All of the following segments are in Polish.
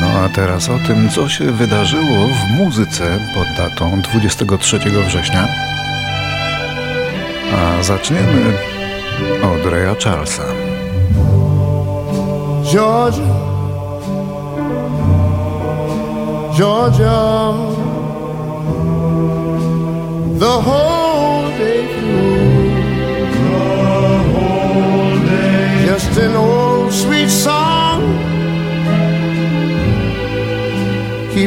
No a teraz o tym, co się wydarzyło w muzyce pod datą 23 września. A zaczniemy od Raya Charlesa. Georgia, Georgia, the whole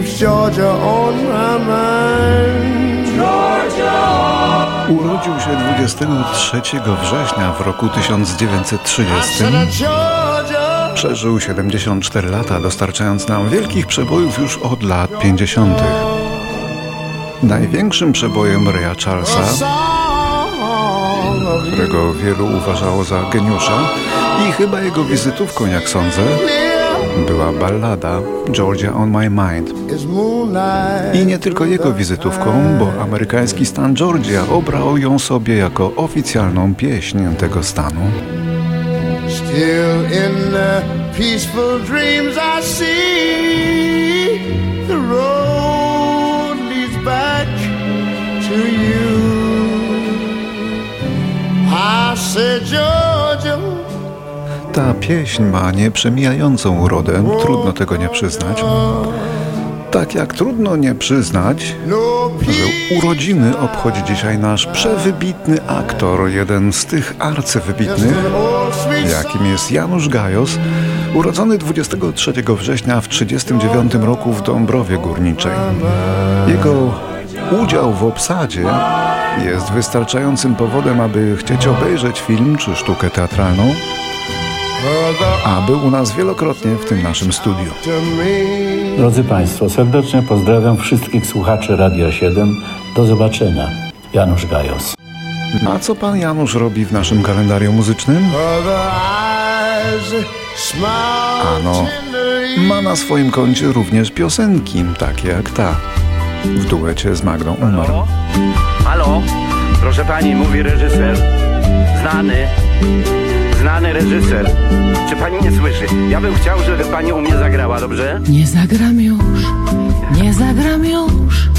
keeps Georgia on my mind. Georgia. Urodził się 23 września w roku 1930. Przeżył 74 lata, dostarczając nam wielkich przebojów już od lat 50. Największym przebojem Raya Charlesa, którego wielu uważało za geniusza i chyba jego wizytówką, jak sądzę, była ballada Georgia on My Mind. I nie tylko jego wizytówką, bo amerykański stan Georgia obrał ją sobie jako oficjalną pieśń tego stanu. Still in the peaceful dreams I see the road leads back to you. I said, Georgia. Ta pieśń ma nieprzemijającą urodę, trudno tego nie przyznać. Tak jak trudno nie przyznać, że urodziny obchodzi dzisiaj nasz przewybitny aktor, jeden z tych arcywybitnych, jakim jest Janusz Gajos, urodzony 23 września w 1939 roku w Dąbrowie Górniczej. Jego udział w obsadzie jest wystarczającym powodem, aby chcieć obejrzeć film czy sztukę teatralną, a był u nas wielokrotnie w tym naszym studiu. Drodzy Państwo, serdecznie pozdrawiam wszystkich słuchaczy Radia 7. Do zobaczenia. Janusz Gajos. A co pan Janusz robi w naszym kalendarium muzycznym? Ano, ma na swoim koncie również piosenki, takie jak ta, w duecie z Magdą Umar. Halo? Halo? Proszę pani, mówi reżyser. Znany znany reżyser. Czy pani nie słyszy? Ja bym chciał, żeby pani u mnie zagrała, dobrze? Nie zagram już, nie zagram już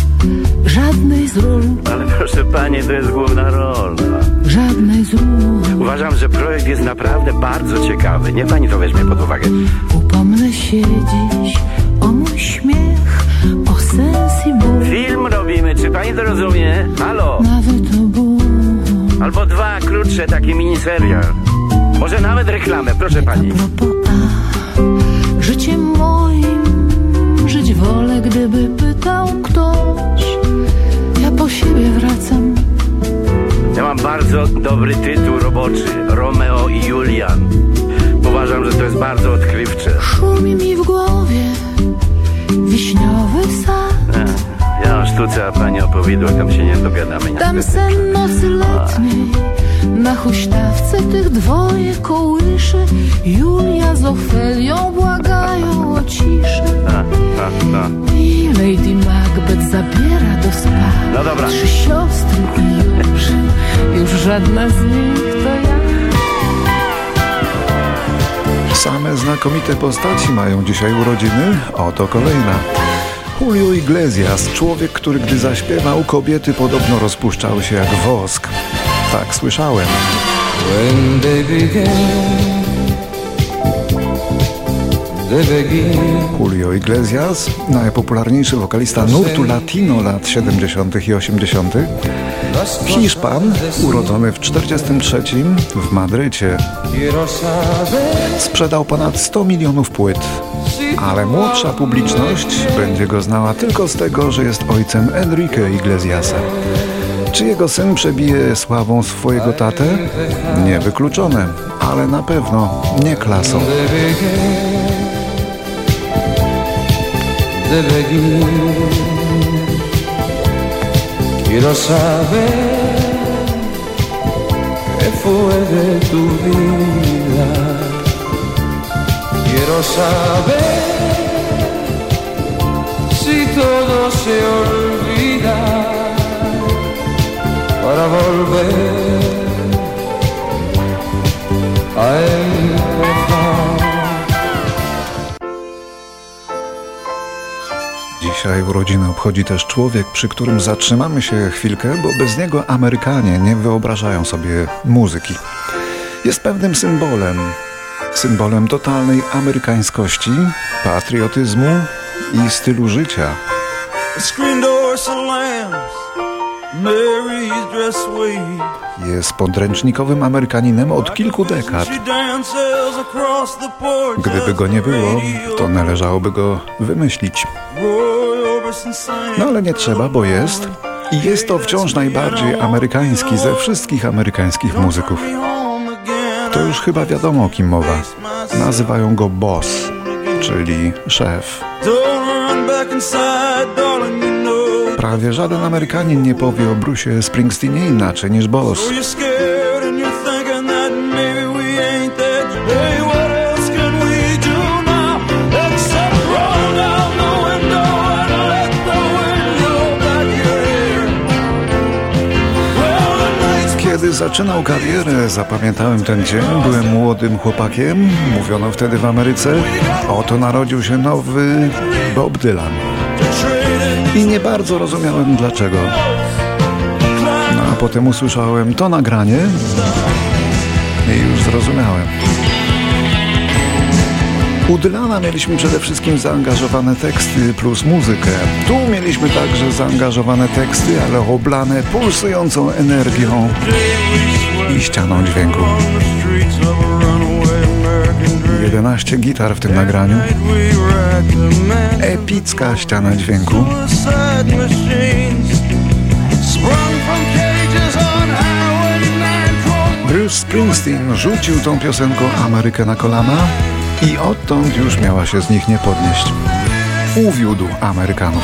żadnej z ról. Ale proszę pani, to jest główna rola. Żadnej z ról. Uważam, że projekt jest naprawdę bardzo ciekawy. Nie pani to weźmie pod uwagę. Upomnę się dziś o mój śmiech, o sens i ból. Film robimy, czy pani to rozumie? Halo? Nawet o ból. Albo dwa krótsze, takie miniserial. Może nawet reklamę, proszę pani. A życiem moim żyć wolę, gdyby pytał ktoś. Ja po siebie wracam. Ja mam bardzo dobry tytuł roboczy. Romeo i Julian. Uważam, że to jest bardzo odkrywcze. Szumi mi w głowie wiśniowy sad. Ja o sztuce, a pani o powidłach, tam się nie dogadamy. Tam sen nocy letniej na huśtawce tych dwoje kołysze Julia z Ofelią błagają o ciszę. I Lady Macbeth zabiera do spa. No dobra. Trzy siostry i już, już żadna z nich to ja. Same znakomite postaci mają dzisiaj urodziny, oto kolejna. Julio Iglesias, człowiek, który gdy zaśpiewał, kobiety podobno rozpuszczały się jak wosk. Tak słyszałem. Julio Iglesias, najpopularniejszy wokalista nurtu latino lat 70. i 80. Hiszpan, urodzony w 43 w Madrycie. Sprzedał ponad 100 milionów płyt, ale młodsza publiczność będzie go znała tylko z tego, że jest ojcem Enrique Iglesiasa. Czy jego syn przebije sławą swojego tatę? Niewykluczone, ale na pewno nie klasą. Quiero saber si todo se para volver a empezar. Dzisiaj urodziny obchodzi też człowiek, przy którym zatrzymamy się chwilkę, bo bez niego Amerykanie nie wyobrażają sobie muzyki. Jest pewnym symbolem, symbolem totalnej amerykańskości, patriotyzmu i stylu życia. Jest podręcznikowym Amerykaninem od kilku dekad. Gdyby go nie było, to należałoby go wymyślić. No ale nie trzeba, bo jest. I jest to wciąż najbardziej amerykański ze wszystkich amerykańskich muzyków. To już chyba wiadomo o kim mowa. Nazywają go boss, czyli szef. Prawie żaden Amerykanin nie powie o Bruce Springsteenie inaczej niż boss. Kiedy zaczynał karierę, zapamiętałem ten dzień, byłem młodym chłopakiem, mówiono wtedy w Ameryce, oto narodził się nowy Bob Dylan. I nie bardzo rozumiałem dlaczego. No a potem usłyszałem to nagranie i już zrozumiałem. U Dylana mieliśmy przede wszystkim zaangażowane teksty plus muzykę. Tu mieliśmy także zaangażowane teksty, ale oblane pulsującą energią i ścianą dźwięku. 11 gitar w tym nagraniu. Epicka ściana dźwięku. Bruce Springsteen rzucił tą piosenką Amerykę na kolana i odtąd już miała się z nich nie podnieść. Uwiódł Amerykanów.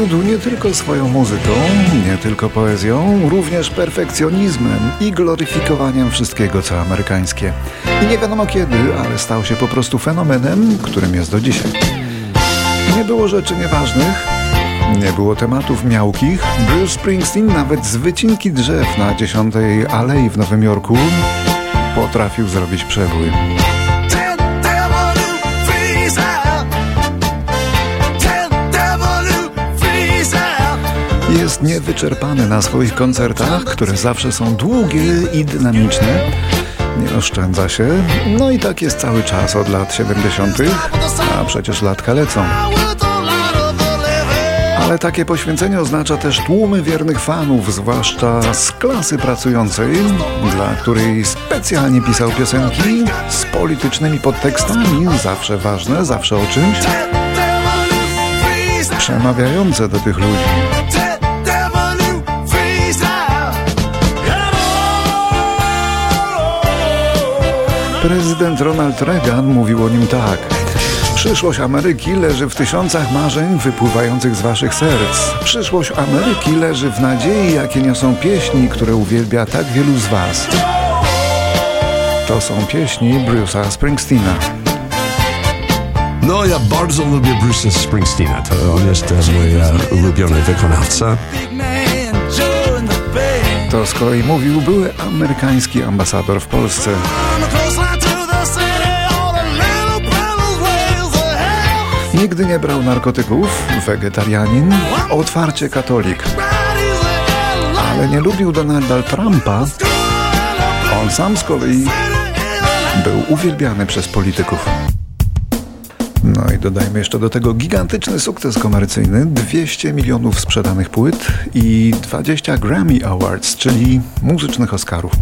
Uwiódł nie tylko swoją muzyką, nie tylko poezją, również perfekcjonizmem i gloryfikowaniem wszystkiego, co amerykańskie. I nie wiadomo kiedy, ale stał się po prostu fenomenem, którym jest do dzisiaj. Nie było rzeczy nieważnych, nie było tematów miałkich. Bruce Springsteen nawet z wycinki drzew na 10 Alei w Nowym Jorku potrafił zrobić przebój. Jest niewyczerpany na swoich koncertach, które zawsze są długie i dynamiczne. Nie oszczędza się. No i tak jest cały czas od lat 70., a przecież latka lecą. Ale takie poświęcenie oznacza też tłumy wiernych fanów, zwłaszcza z klasy pracującej, dla której specjalnie pisał piosenki z politycznymi podtekstami, zawsze ważne, zawsze o czymś, przemawiające do tych ludzi. Prezydent Ronald Reagan mówił o nim tak. Przyszłość Ameryki leży w tysiącach marzeń wypływających z waszych serc. Przyszłość Ameryki leży w nadziei, jakie niosą pieśni, które uwielbia tak wielu z was. To są pieśni Bruce'a Springsteena. No, ja bardzo lubię Bruce'a Springsteena. To on jest mój uh, ulubiony wykonawca. To z kolei mówił były amerykański ambasador w Polsce. Nigdy nie brał narkotyków, wegetarianin, otwarcie katolik. Ale nie lubił Donalda Trumpa. On sam z kolei był uwielbiany przez polityków. No i dodajmy jeszcze do tego gigantyczny sukces komercyjny, 200 milionów sprzedanych płyt i 20 Grammy Awards, czyli muzycznych Oscarów.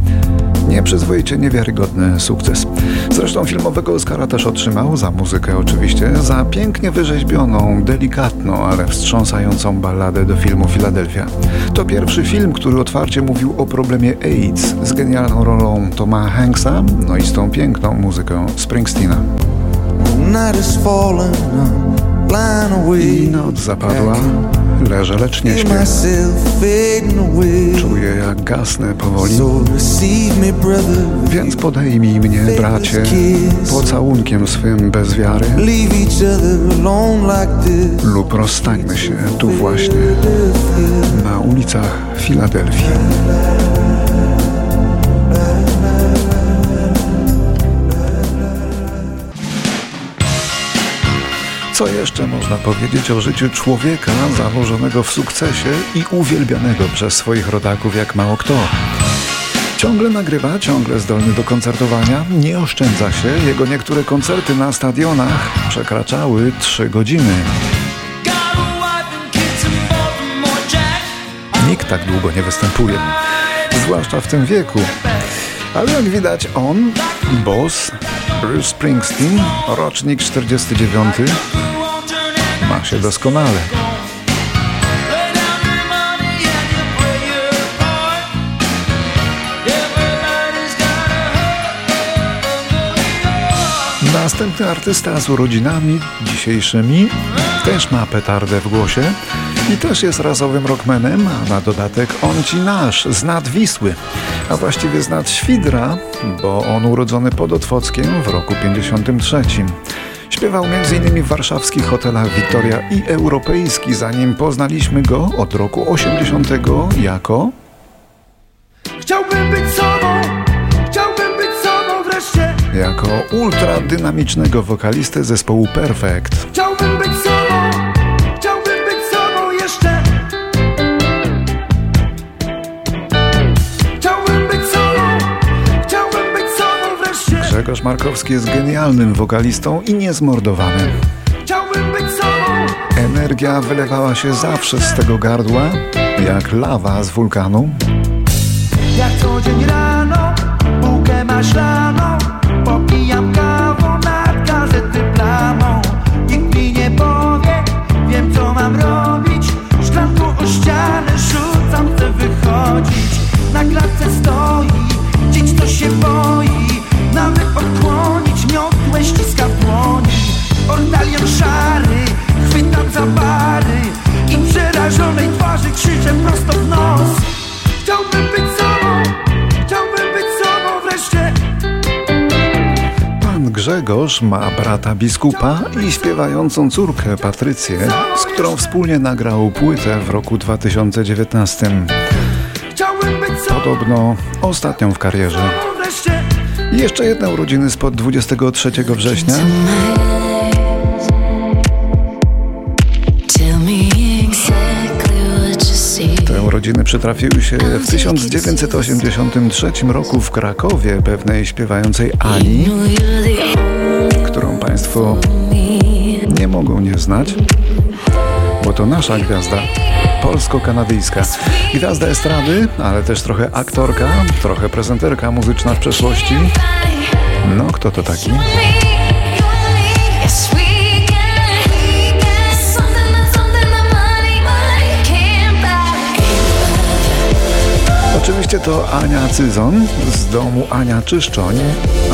Nieprzyzwoicie niewiarygodny sukces. Zresztą filmowego Oscara też otrzymał, za muzykę oczywiście, za pięknie wyrzeźbioną, delikatną, ale wstrząsającą balladę do filmu Philadelphia. To pierwszy film, który otwarcie mówił o problemie AIDS z genialną rolą Toma Hanksa, no i z tą piękną muzyką Springsteena. Noc zapadła. Leżę, lecz nie śpię. Czuję, jak gasnę powoli. Więc podejmij mnie, bracie, pocałunkiem swym bez wiary. Lub rozstańmy się tu właśnie, na ulicach Filadelfii. Co jeszcze można powiedzieć o życiu człowieka założonego w sukcesie i uwielbianego przez swoich rodaków jak mało kto? Ciągle nagrywa, ciągle zdolny do koncertowania, nie oszczędza się. Jego niektóre koncerty na stadionach przekraczały 3 godziny. Nikt tak długo nie występuje, zwłaszcza w tym wieku. Ale jak widać on, boss, Bruce Springsteen, rocznik 49, ma się doskonale. Następny artysta z urodzinami dzisiejszymi też ma petardę w głosie i też jest razowym rockmanem, a na dodatek on ci nasz, z nad Wisły, a właściwie z Świdra, bo on urodzony pod Otwockiem w roku 53. Śpiewał m.in. w warszawskich hotelach Wiktoria i Europejski, zanim poznaliśmy go od roku 80 jako... Chciałbym być sobą, chciałbym być sobą wreszcie Jako ultradynamicznego wokalistę zespołu Perfect. Chciałbym być sobą, Grzegorz Markowski jest genialnym wokalistą i niezmordowanym. Chciałbym być sobą, Energia wylewała się zawsze z tego gardła, jak lawa z wulkanu. jak co dzień rano Bułkę maślaną Popijam Grzegorz ma brata biskupa i śpiewającą córkę Patrycję, z którą wspólnie nagrał płytę w roku 2019. Chciałbym być sobą Podobno ostatnią w karierze. jeszcze jedne urodziny spod 23 września. Te urodziny przytrafiły się w 1983 roku w Krakowie pewnej śpiewającej Ani, Państwo nie mogą nie znać, bo to nasza gwiazda, polsko-kanadyjska. Gwiazda estrady, ale też trochę aktorka, trochę prezenterka muzyczna w przeszłości. No, kto to taki? Oczywiście to Ania Cyzon z domu Ania Czyszczoń,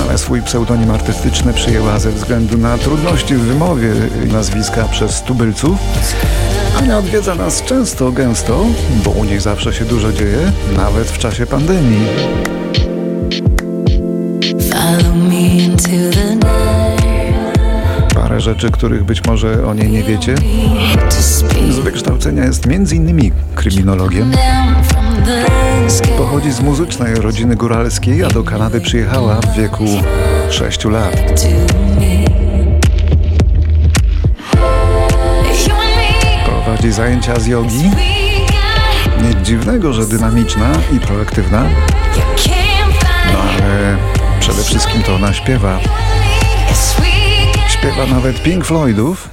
ale swój pseudonim artystyczny przyjęła ze względu na trudności w wymowie nazwiska przez tubylców. Ania odwiedza nas często, gęsto, bo u niej zawsze się dużo dzieje, nawet w czasie pandemii. Parę rzeczy, których być może o niej nie wiecie. Z wykształcenia jest m.in. kryminologiem. Pochodzi z muzycznej rodziny góralskiej, a do Kanady przyjechała w wieku 6 lat. Prowadzi zajęcia z jogi. Nic dziwnego, że dynamiczna i proaktywna, no ale przede wszystkim to ona śpiewa. Śpiewa nawet Pink Floydów.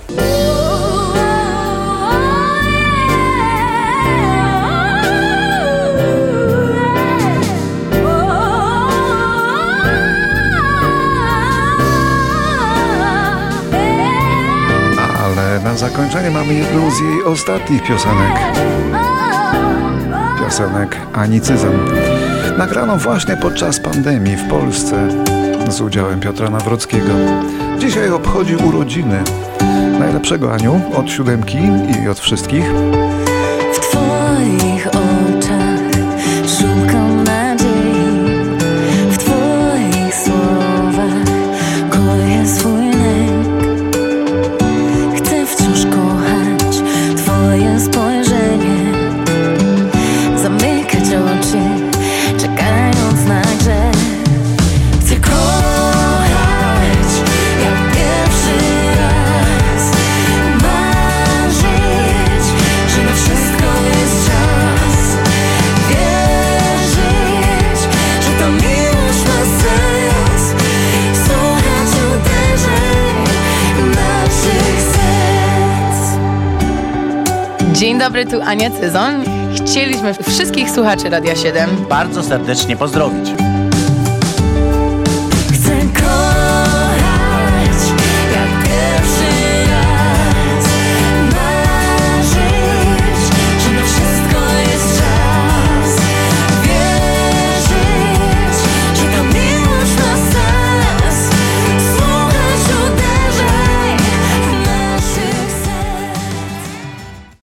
Zakończenie mamy jedną z jej ostatnich piosenek. Piosenek Anicyzm. Nagraną właśnie podczas pandemii w Polsce z udziałem Piotra Nawrockiego. Dzisiaj obchodzi urodziny. Najlepszego Aniu od siódemki i od wszystkich. твой dobry, tu Ania Cyzon. Chcieliśmy wszystkich słuchaczy Radia 7 bardzo serdecznie pozdrowić.